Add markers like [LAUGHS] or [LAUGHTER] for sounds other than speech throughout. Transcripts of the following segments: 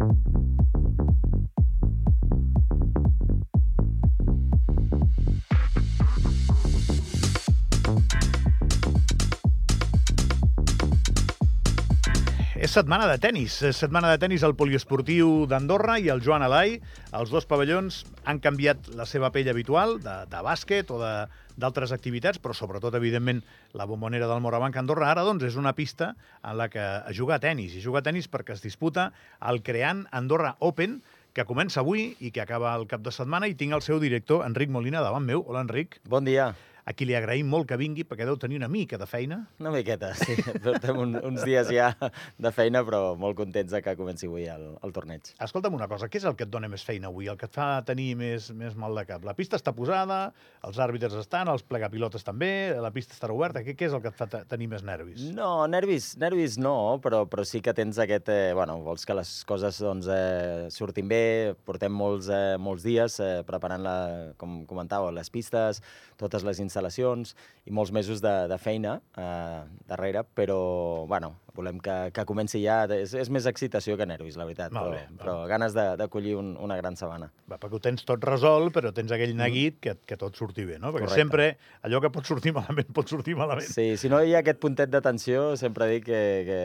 thank you És setmana de tennis. És setmana de tennis al poliesportiu d'Andorra i el Joan Alai. Els dos pavellons han canviat la seva pell habitual de, de bàsquet o d'altres activitats, però sobretot, evidentment, la bombonera del Morabanc Andorra ara doncs, és una pista en la que juga a tennis. I juga a tennis perquè es disputa el Creant Andorra Open, que comença avui i que acaba el cap de setmana, i tinc el seu director, Enric Molina, davant meu. Hola, Enric. Bon dia. A qui li agraïm molt que vingui, perquè deu tenir una mica de feina. Una miqueta, [LAUGHS] sí. Portem un, uns dies ja de feina, però molt contents de que comenci avui el, el torneig. Escolta'm una cosa, què és el que et dona més feina avui, el que et fa tenir més, més mal de cap? La pista està posada, els àrbitres estan, els plegapilotes també, la pista estarà oberta, què, què és el que et fa te- tenir més nervis? No, nervis, nervis no, però, però sí que tens aquest... Eh, bueno, vols que les coses doncs, eh, surtin bé, portem molts, eh, molts dies eh, preparant, la, com comentàveu, les pistes, totes les instal·lacions i molts mesos de, de feina eh, darrere, però bueno, volem que, que comenci ja. És, és més excitació que nervis, la veritat, Molt però, bé, però ganes de- d'acollir un, una gran setmana. Va, perquè ho tens tot resolt, però tens aquell neguit que, que tot surti bé, no? Perquè Correcte. sempre allò que pot sortir malament pot sortir malament. Sí, si no hi ha aquest puntet d'atenció, sempre dic que, que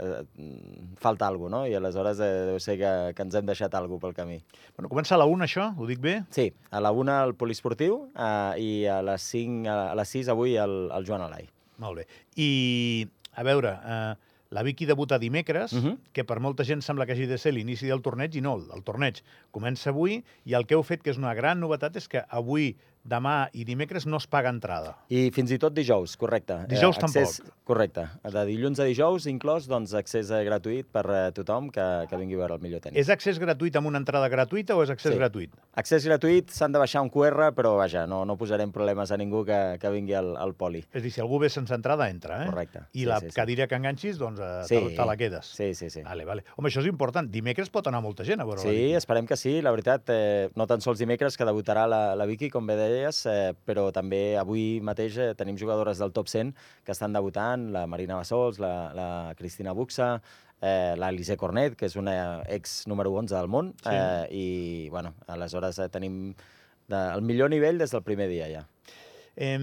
eh, mm, falta alguna cosa, no? I aleshores eh, deu ser que, que ens hem deixat alguna pel camí. Bueno, comença a la una, això? Ho dic bé? Sí, a la una el poliesportiu eh, i a les 5, a les 6 avui el Joan Alai. Molt bé. I, a veure, eh, la Vicky debuta dimecres, Mhm. que per molta gent sembla que hagi de ser l'inici del torneig, i no, el torneig comença avui, i el que heu fet, que és una gran novetat, és que avui, demà i dimecres no es paga entrada. I fins i tot dijous, correcte. Dijous accés, Correcte. De dilluns a dijous inclòs, doncs, accés eh, gratuït per eh, tothom que, que vingui a veure el millor tenis. És accés gratuït amb una entrada gratuïta o és accés Sí. gratuït? Accés gratuït, s'han de baixar un QR, però vaja, no, no posarem problemes a ningú que, que vingui al, al poli. És a dir, si algú ve sense entrada, entra, eh? Correcte. I Sí, la sí, sí. cadira que enganxis, doncs eh, Sí. te, te la quedes. Sí, sí, sí. Vale, vale. Home, això és important. Dimecres pot anar molta gent a veure Sí, esperem que sí. La veritat, eh, no tan sols dimecres, que debutarà la, la Vicky, com bé deies, eh, però també avui mateix eh, tenim jugadores del top 100 que estan debutant, la Marina Bassols, la, la Cristina Buxa, eh, l'Alice Cornet, que és una ex número 11 del món, Sí. eh, i, bueno, aleshores eh, tenim de, el millor nivell des del primer dia ja. Eh,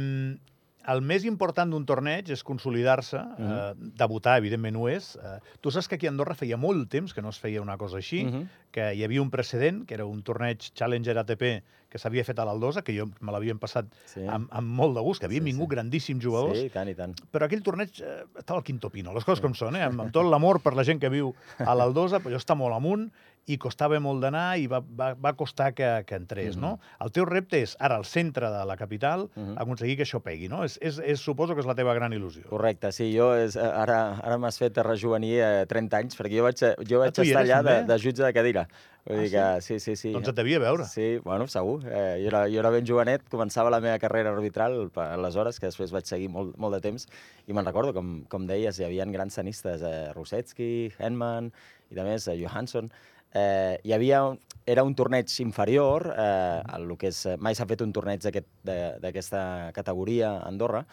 el més important d'un torneig és consolidar-se, eh, Mhm. debutar, evidentment ho és. Eh, tu saps que aquí a Andorra feia molt temps que no es feia una cosa així, Mhm. que hi havia un precedent, que era un torneig Challenger ATP que s'havia fet a l'Aldosa, que jo me l'havien passat Sí. amb, amb molt de gust, que havien Sí, vingut sí. grandíssims jugadors, Sí, i tant, i tant. però aquell torneig eh, estava al quinto pino, les coses com són, eh? amb, amb tot l'amor per la gent que viu a l'Aldosa, però està molt amunt i costava molt d'anar i va, va, va costar que, que entrés, no? El teu repte és, ara, al centre de la capital, Mhm. aconseguir que això pegui, no? És, és, és, suposo que és la teva gran il·lusió. Correcte, sí, jo és, eh, ara, ara m'has fet rejuvenir eh, 30 anys, perquè jo vaig, jo vaig hi estar allà de, de jutge de cadira. Vull Ah, dir que sí, sí, sí. Doncs et devia veure. Sí, bueno, segur. Eh, jo, era, jo era ben jovenet, començava la meva carrera arbitral aleshores, que després vaig seguir molt, molt de temps, i me'n recordo, com, com deies, hi havia grans tenistes, eh, Rosetsky, Henman, i de més, eh, Johansson. Eh, hi havia, era un torneig inferior, eh, el que és, mai s'ha fet un torneig d'aquesta categoria a Andorra,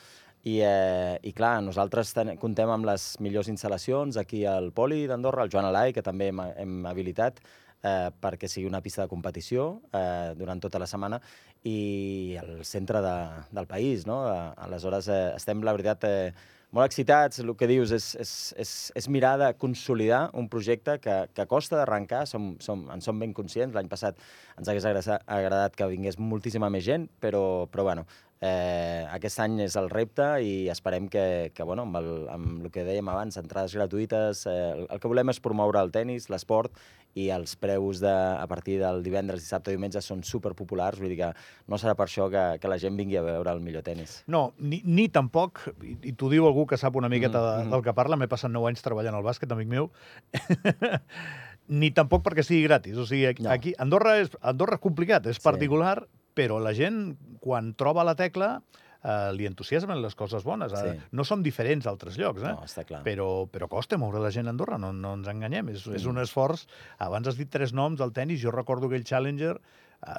i, eh, i clar, nosaltres ten, comptem amb les millors instal·lacions aquí al Poli d'Andorra, el Joan Alai, que també hem, hem habilitat, eh, perquè sigui una pista de competició eh, durant tota la setmana i al centre de, del país. No? Eh, aleshores, eh, estem, la veritat, eh, molt excitats. El que dius és, és, és, és mirar de consolidar un projecte que, que costa d'arrencar, som, som, en som ben conscients. L'any passat ens hagués agradat, agradat que vingués moltíssima més gent, però, però bueno, eh, aquest any és el repte i esperem que, que bueno, amb, el, amb el que dèiem abans, entrades gratuïtes, eh, el, el que volem és promoure el tennis, l'esport, i els preus de, a partir del divendres, dissabte diumenge són superpopulars, vull dir que no serà per això que, que la gent vingui a veure el millor tennis. No, ni, ni tampoc, i, i t'ho diu algú que sap una miqueta de, Mhm. del que parla, m'he passat 9 anys treballant al bàsquet, amic meu, [LAUGHS] ni tampoc perquè sigui gratis. O sigui, aquí, No. aquí Andorra, és, Andorra és complicat, és Sí. particular, però la gent, quan troba la tecla, eh, li entusiasmen les coses bones. Eh, Sí. No som diferents a altres llocs, eh? No, està clar. Però, però costa moure la gent a Andorra, no, no ens enganyem. És, és Mm. un esforç. Abans has dit tres noms del tennis, jo recordo aquell Challenger en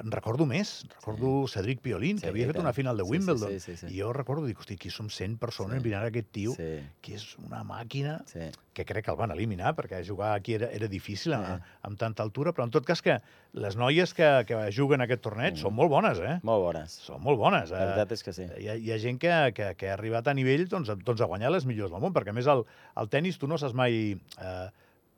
recordo més. Recordo Cedric Piolín, que Sí, havia fet que- una final de sí, sí, Wimbledon. sí, sí, sí. I jo recordo, dic, hosti, aquí som 100 persones Sí. mirant aquest tio, Sí, que és una màquina sí. que crec que el van eliminar, perquè jugar aquí era, era difícil Sí. amb, amb tanta altura, però en tot cas que les noies que, que juguen aquest torneig Mm. són molt bones, eh? Molt bones. Són molt bones. La Eh? veritat és que sí. Hi ha, hi ha gent que, que, que ha arribat a nivell doncs, doncs, a guanyar les millors del món, perquè a més el, el tennis tu no saps mai eh,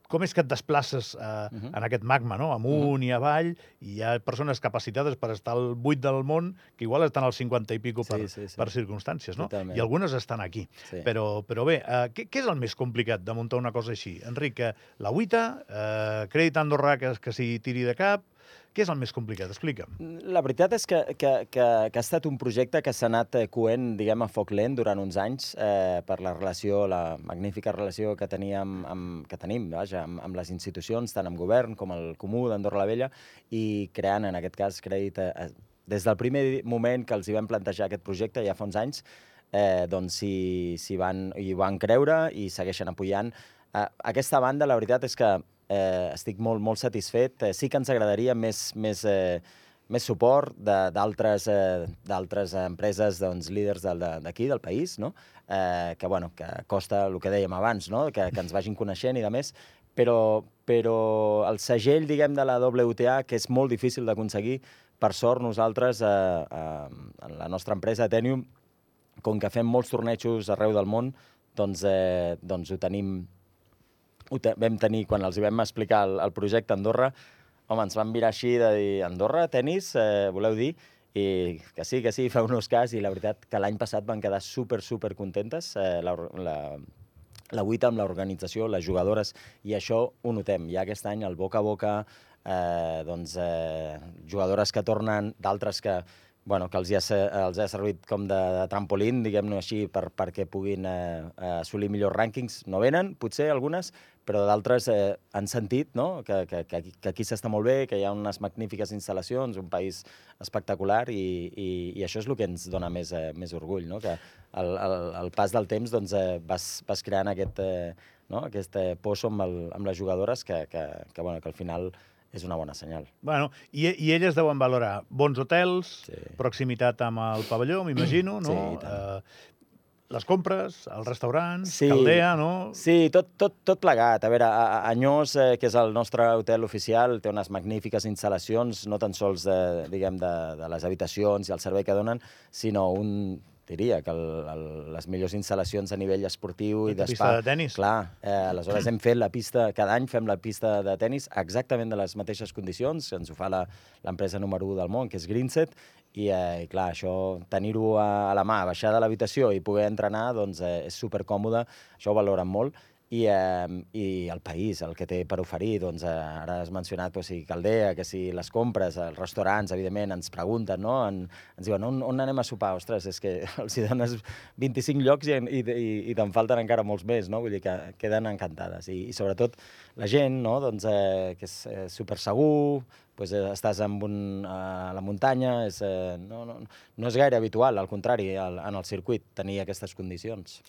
com és que et desplaces eh, Mhm. en aquest magma, no? amunt i avall, i hi ha persones capacitades per estar al buit del món que igual estan al 50 i pico per, Sí, sí, sí. per circumstàncies, no? Totalment. I algunes estan aquí. Sí. Però, però bé, eh, què, què és el més complicat de muntar una cosa així? Enric, que la UITA, eh, Crèdit Andorrà que, que s'hi tiri de cap, què és el més complicat? Explica'm. La veritat és que, que, que, que ha estat un projecte que s'ha anat eh, coent, diguem, a foc lent durant uns anys eh, per la relació, la magnífica relació que teníem, amb, que tenim, vaja, amb, amb les institucions, tant amb govern com el Comú d'Andorra la Vella, i creant, en aquest cas, crèdit... Eh, des del primer moment que els hi vam plantejar aquest projecte, ja fa uns anys, eh, doncs s'hi van, hi van creure i segueixen apoyant. Eh, aquesta banda, la veritat és que eh, estic molt, molt satisfet. Eh, sí que ens agradaria més, més, eh, més suport d'altres eh, empreses doncs, líders del- de- d'aquí, del país, no? eh, que, bueno, que costa el que dèiem abans, no? que, que ens vagin coneixent i de més, però, però el segell, diguem, de la WTA, que és molt difícil d'aconseguir, per sort nosaltres, eh, eh, en la nostra empresa, Atenium, com que fem molts tornejos arreu del món, doncs, eh, doncs ho tenim... Ho te vam tenir, quan els hi vam explicar el, el projecte Andorra, home, ens van mirar així de dir, Andorra, tenis, eh, voleu dir? I que sí, que sí, fa uns cas, i la veritat que l'any passat van quedar super, super contentes, eh, la, la, la UITA amb l'organització, les jugadores, i això ho notem. Ja aquest any, el boca a boca, eh, doncs, eh, jugadores que tornen, d'altres que, bueno, que els, ha, els ha servit com de, de trampolín, diguem-ne així, per, perquè puguin eh, assolir millors rànquings. No venen, potser, algunes, però d'altres eh, han sentit no? que, que, que, aquí- que aquí s'està molt bé, que hi ha unes magnífiques instal·lacions, un país espectacular, i, i, i això és el que ens dona més, eh, més orgull, no? que al, al, al pas del temps doncs, eh, vas, vas creant aquest, eh, no? aquest eh, amb, el, amb les jugadores que, que, que, bueno, que al final és una bona senyal. Bueno, i, i elles deuen valorar bons hotels, Sí. proximitat amb el pavelló, m'imagino, no? Sí. Eh, les compres, els restaurants, Sí. Caldea, no? Sí, tot, tot, tot plegat. A veure, Anyós, eh, que és el nostre hotel oficial, té unes magnífiques instal·lacions, no tan sols de, diguem, de, de les habitacions i el servei que donen, sinó un, diria que el, el, les millors instal·lacions a nivell esportiu i Aquesta d'espa. pista de tenis. Clar, eh, aleshores hem fet la pista, cada any fem la pista de tennis exactament de les mateixes condicions, ens ho fa la- l'empresa número 1 del món, que és Greenset, i, eh, i clar, això, tenir-ho a, a la mà, baixar de l'habitació i poder entrenar, doncs eh, és supercòmode, això ho valoren molt, i, eh, i el país, el que té per oferir, doncs eh, ara has mencionat o sigui, Caldea, que si les compres, els restaurants, evidentment, ens pregunten, no? En, ens diuen, on, on anem a sopar? Ostres, és que [LAUGHS] els hi dones 25 llocs i, i, i, i te'n falten encara molts més, no? Vull dir que queden encantades. I, i sobretot la gent, no? doncs, eh, que és eh, super segur, pues, eh, estàs en un, a la muntanya, és, eh, no, no, no és gaire habitual, al contrari, al, en el circuit, tenir aquestes condicions.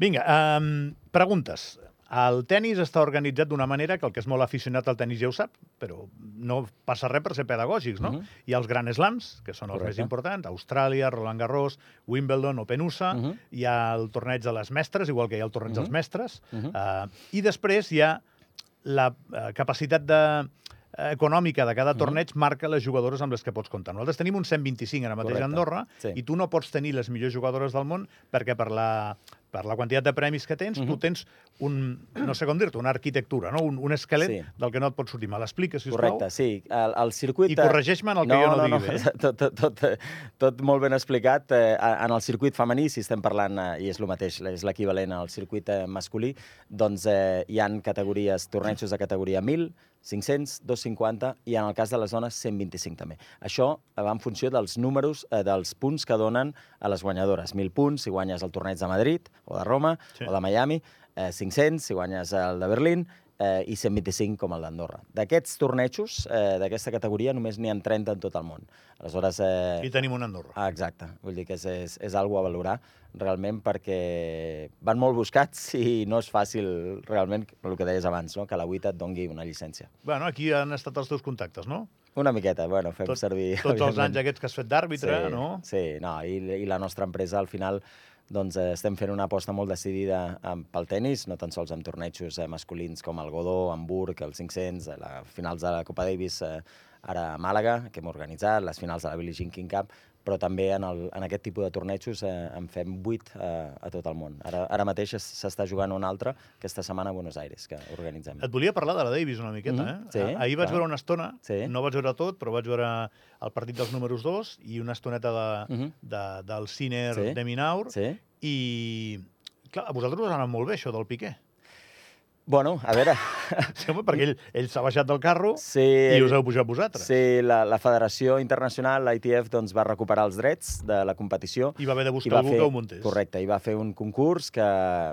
Vinga, um, preguntes. El tennis està organitzat d'una manera que el que és molt aficionat al tennis ja ho sap, però no passa res per ser pedagògics, no? Mhm. Hi ha els Grand Slams, que són els Correcte. més importants, Austràlia, Roland Garros, Wimbledon, Open USA, Mhm. hi ha el torneig de les mestres, igual que hi ha el torneig dels Mhm. mestres, Mhm. uh, i després hi ha la uh, capacitat de eh, econòmica de cada Mhm. torneig marca les jugadores amb les que pots comptar. Nosaltres tenim un 125 ara mateix a Correcte. Andorra Sí. i tu no pots tenir les millors jugadores del món perquè per la, per la quantitat de premis que tens, tu Mhm. tens un, no sé com dir-te, una arquitectura, no? un, un esquelet Sí. del que no et pots sortir. Me l'expliques, sisplau? Correcte, sí. El, el circuit... I corregeix-me en el que jo no digui bé, eh? [LAUGHS] Tot, tot, tot, tot molt ben explicat. Eh, En el circuit femení, si estem parlant, eh, i és el mateix, és l'equivalent al circuit masculí, doncs eh, hi han categories, tornejos de categoria 1000, 500, 250 i en el cas de les dones 125 també. Això va en funció dels números, eh, dels punts que donen a les guanyadores. 1.000 punts si guanyes el torneig de Madrid o de Roma Sí. o de Miami, eh, 500 si guanyes el de Berlín, eh, i 125 com el d'Andorra. D'aquests tornejos, eh, d'aquesta categoria, només n'hi ha 30 en tot el món. Aleshores... Eh... I tenim un Andorra. Ah, exacte. Vull dir que és, és, és algo a valorar realment perquè van molt buscats i no és fàcil realment, el que deies abans, no? que la UITA et dongui una llicència. Bueno, aquí han estat els teus contactes, no? Una miqueta, bueno, fem Tot, servir... Tots els anys aquests que has fet d'àrbitre, sí, no? Sí, no, i, i la nostra empresa al final doncs eh, estem fent una aposta molt decidida eh, pel tennis, no tan sols amb tornejos eh, masculins com el Godó, Hamburg, el 500, eh, la finals de la Copa Davis ara a Màlaga, que hem organitzat, les finals de la Billie Jean King Cup, però també en, el, en aquest tipus de tornejos eh, en fem 8 eh, a tot el món. Ara, ara mateix es- s'està jugant un altre aquesta setmana a Buenos Aires, que organitzem. Et volia parlar de la Davis una miqueta, Mhm, eh? sí, Ah, Ahir vaig clar. veure una estona, Sí. no vaig veure tot, però vaig veure el partit dels números 2 i una estoneta de, Mhm. de, del Ciner Sí. de Minaur, Sí? i clar, a vosaltres us ha anat molt bé això del Piqué. Bueno, a veure... Sí, home, perquè ell, ell s'ha baixat del carro Sí, i us heu pujat vosaltres. Sí, la, la Federació Internacional, l'ITF, doncs, va recuperar els drets de la competició. I va haver de buscar algú fer, que ho muntés. Correcte, i va fer un concurs que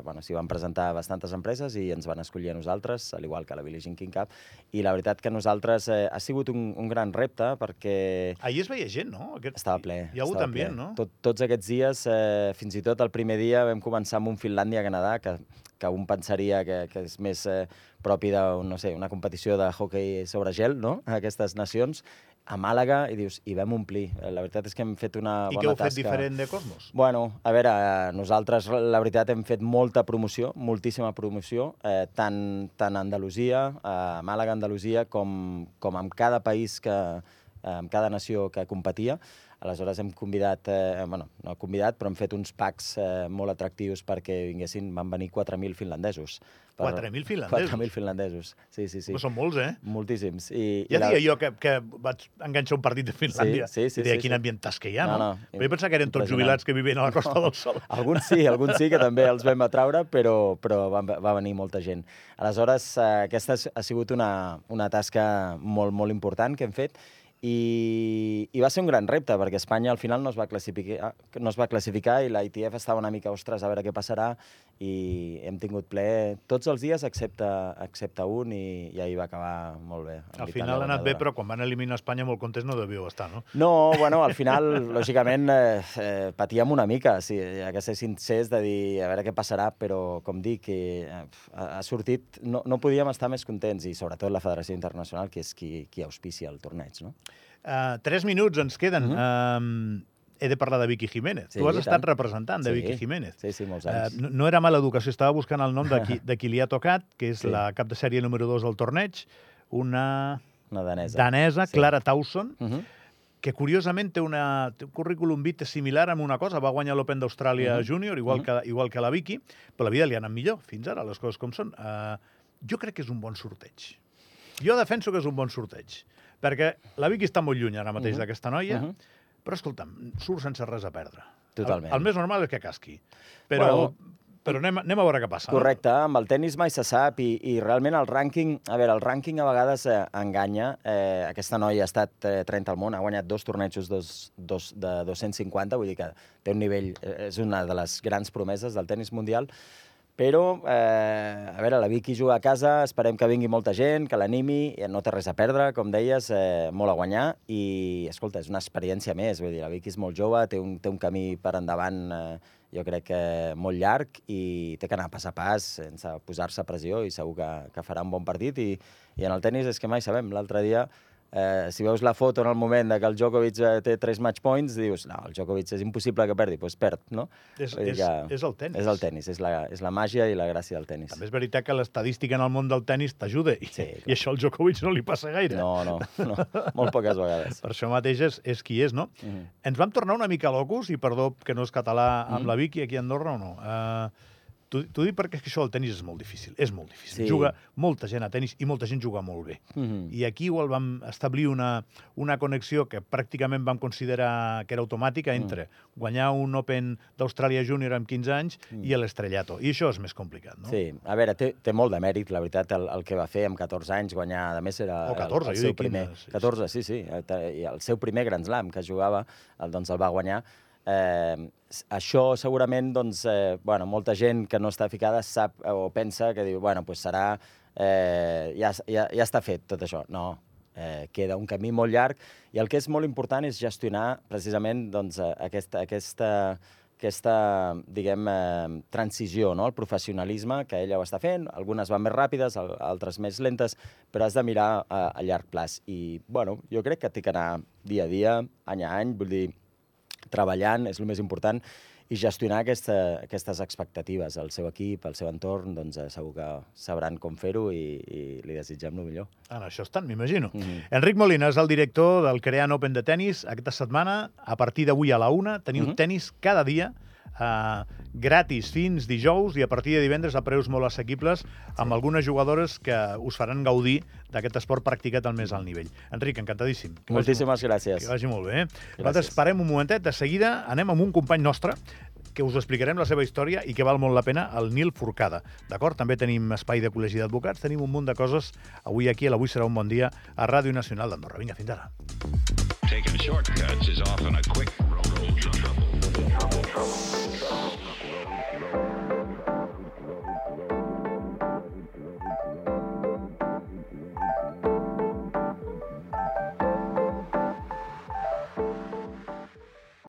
bueno, s'hi van presentar bastantes empreses i ens van escollir a nosaltres, al igual que la Billie Jean King Cup. I la veritat que nosaltres eh, ha sigut un, un gran repte perquè Ahir es veia gent, no? Aquest... estava ple. Hi ha hagut ambient, ple. no? Tot, tots aquests dies, eh, fins i tot el primer dia, vam començar amb un Finlàndia-Canadà, que, que un pensaria que, que és més eh, propi de, no sé, una competició de hockey sobre gel, no?, aquestes nacions, a Màlaga, i dius, i vam omplir. La veritat és que hem fet una I bona què heu tasca. fet diferent de Cosmos? Bueno, a veure, eh, nosaltres, la veritat, hem fet molta promoció, moltíssima promoció, eh, tant, tant a Andalusia, a Màlaga, Andalusia, com, com amb cada país que, eh, amb cada nació que competia. Aleshores hem convidat, eh, bueno, no convidat, però hem fet uns packs eh, molt atractius perquè vinguessin, van venir 4.000 finlandesos. 4.000 finlandesos? 4.000 finlandesos, sí, sí, sí. No són molts, eh? Moltíssims. I, Ja i la- deia jo que, que vaig enganxar un partit de Finlàndia. Sí, sí, sí, I deia, sí, quin sí. ambientatge que hi ha, no? No, no, Però jo pensava que eren tots jubilats que vivien a la Costa del Sol. [LAUGHS] Alguns sí, alguns sí, que també els vam atraure, però, però va, va venir molta gent. Aleshores, eh, aquesta ha sigut una, una tasca molt, molt important que hem fet i, i va ser un gran repte, perquè Espanya al final no es va classificar, no es va classificar i la ITF estava una mica, ostres, a veure què passarà, i hem tingut ple tots els dies, excepte, excepte un, i, i ahir va acabar molt bé. Al final ha anat bé, però quan van eliminar Espanya molt contents no devíeu estar, no? No, bueno, al final, [LAUGHS] lògicament, eh, eh, patíem una mica, sí, ha que ser sincers de dir a veure què passarà, però, com dic, eh, ha, ha sortit... No, no podíem estar més contents, i sobretot la Federació Internacional, que és qui, qui auspicia el torneig, no? Uh, tres minuts ens queden. Mhm. uh, he de parlar de Vicky Jiménez. Sí, tu has estat tant. representant de Sí, Vicky Jiménez. Sí, sí, molts Uh, anys. no, no era mala educació, estava buscant el nom de qui, [LAUGHS] de qui li ha tocat, que és Sí. la cap de sèrie número 2 del torneig, una Una danesa. danesa, Sí. Clara Towson, Uh -huh. que curiosament té, una, té un currículum vitae similar amb una cosa, va guanyar l'Open d'Austràlia Mhm. Júnior, igual, Mhm. que, igual que la Vicky, però la vida li ha anat millor, fins ara, les coses com són. Uh, jo crec que és un bon sorteig. Jo defenso que és un bon sorteig, perquè la Vicky està molt lluny ara mateix Mhm. d'aquesta noia, Mhm. però escolta'm, surt sense res a perdre. Totalment. El, el més normal és que casqui. Però, Bueno, però anem, anem a veure què passa. Correcte, amb el tennis mai se sap i, i realment el rànquing, a veure, el rànquing a vegades eh, enganya. Eh, aquesta noia ha estat eh, 30 al món, ha guanyat dos tornejos dos, dos, de 250, vull dir que té un nivell, eh, és una de les grans promeses del tennis mundial, però, eh, a veure, la Vicky juga a casa, esperem que vingui molta gent, que l'animi, eh, no té res a perdre, com deies, eh, molt a guanyar, i, escolta, és una experiència més, vull dir, la Vicky és molt jove, té un, té un camí per endavant, eh, jo crec que molt llarg, i té que anar pas a pas, sense posar-se pressió, i segur que, que farà un bon partit, i, i en el tennis és que mai sabem, l'altre dia eh, si veus la foto en el moment de que el Djokovic eh, té tres match points, dius, no, el Djokovic és impossible que perdi, doncs perd, no? És, és, que és el tennis. És el tennis, és la, és la màgia i la gràcia del tennis. També és veritat que l'estadística en el món del tennis t'ajuda, i, Sí, clar. i això al Djokovic no li passa gaire. No, no, no, molt poques vegades. Per això mateix és, és qui és, no? Mhm. Ens vam tornar una mica locos, i perdó que no és català amb Mhm. la Vicky aquí a Andorra o no. Uh, T'ho dic perquè és que això del tennis és molt difícil, és molt difícil. Sí. Juga molta gent a tennis i molta gent juga molt bé. Mhm. I aquí igual vam establir una, una connexió que pràcticament vam considerar que era automàtica entre guanyar un Open d'Austràlia Júnior amb 15 anys i l'Estrellato. I això és més complicat, no? Sí, a veure, té, té molt de mèrit, la veritat, el, el que va fer amb 14 anys, guanyar, a més era O 14, el, el seu primer... 15, sí, 14, sí, sí, eh, el seu primer Grand Slam que jugava, el, doncs el va guanyar. Eh, això segurament, doncs, eh, bueno, molta gent que no està ficada sap o pensa que diu, bueno, pues serà eh, ja, ja, ja està fet tot això. No, eh, queda un camí molt llarg i el que és molt important és gestionar precisament doncs, eh, aquesta, aquesta, aquesta diguem, eh, transició no? al professionalisme, que ella ho està fent, algunes van més ràpides, altres més lentes, però has de mirar a, a llarg plaç. I, bueno, jo crec que té que anar dia a dia, any a any, vull dir, treballant, és el més important, i gestionar aquesta, aquestes expectatives. El seu equip, el seu entorn, doncs eh, segur que sabran com fer-ho i, i li desitgem el millor. En això estan, m'imagino. Mm -hmm. Enric Molina és el director del Creant Open de tennis. Aquesta setmana, a partir d'avui a la una, teniu mm -hmm. tennis cada dia uh, gratis fins dijous i a partir de divendres a preus molt assequibles amb sí. algunes jugadores que us faran gaudir d'aquest esport practicat al més alt nivell. Enric, encantadíssim. Que Moltíssimes vagi, gràcies. Que vagi molt bé. Gràcies. Nosaltres parem un momentet, de seguida anem amb un company nostre que us explicarem la seva història i que val molt la pena, el Nil Forcada. D'acord? També tenim espai de col·legi d'advocats, tenim un munt de coses avui aquí a l'Avui serà un bon dia a Ràdio Nacional d'Andorra. Vinga, fins ara. Taking shortcuts is often a quick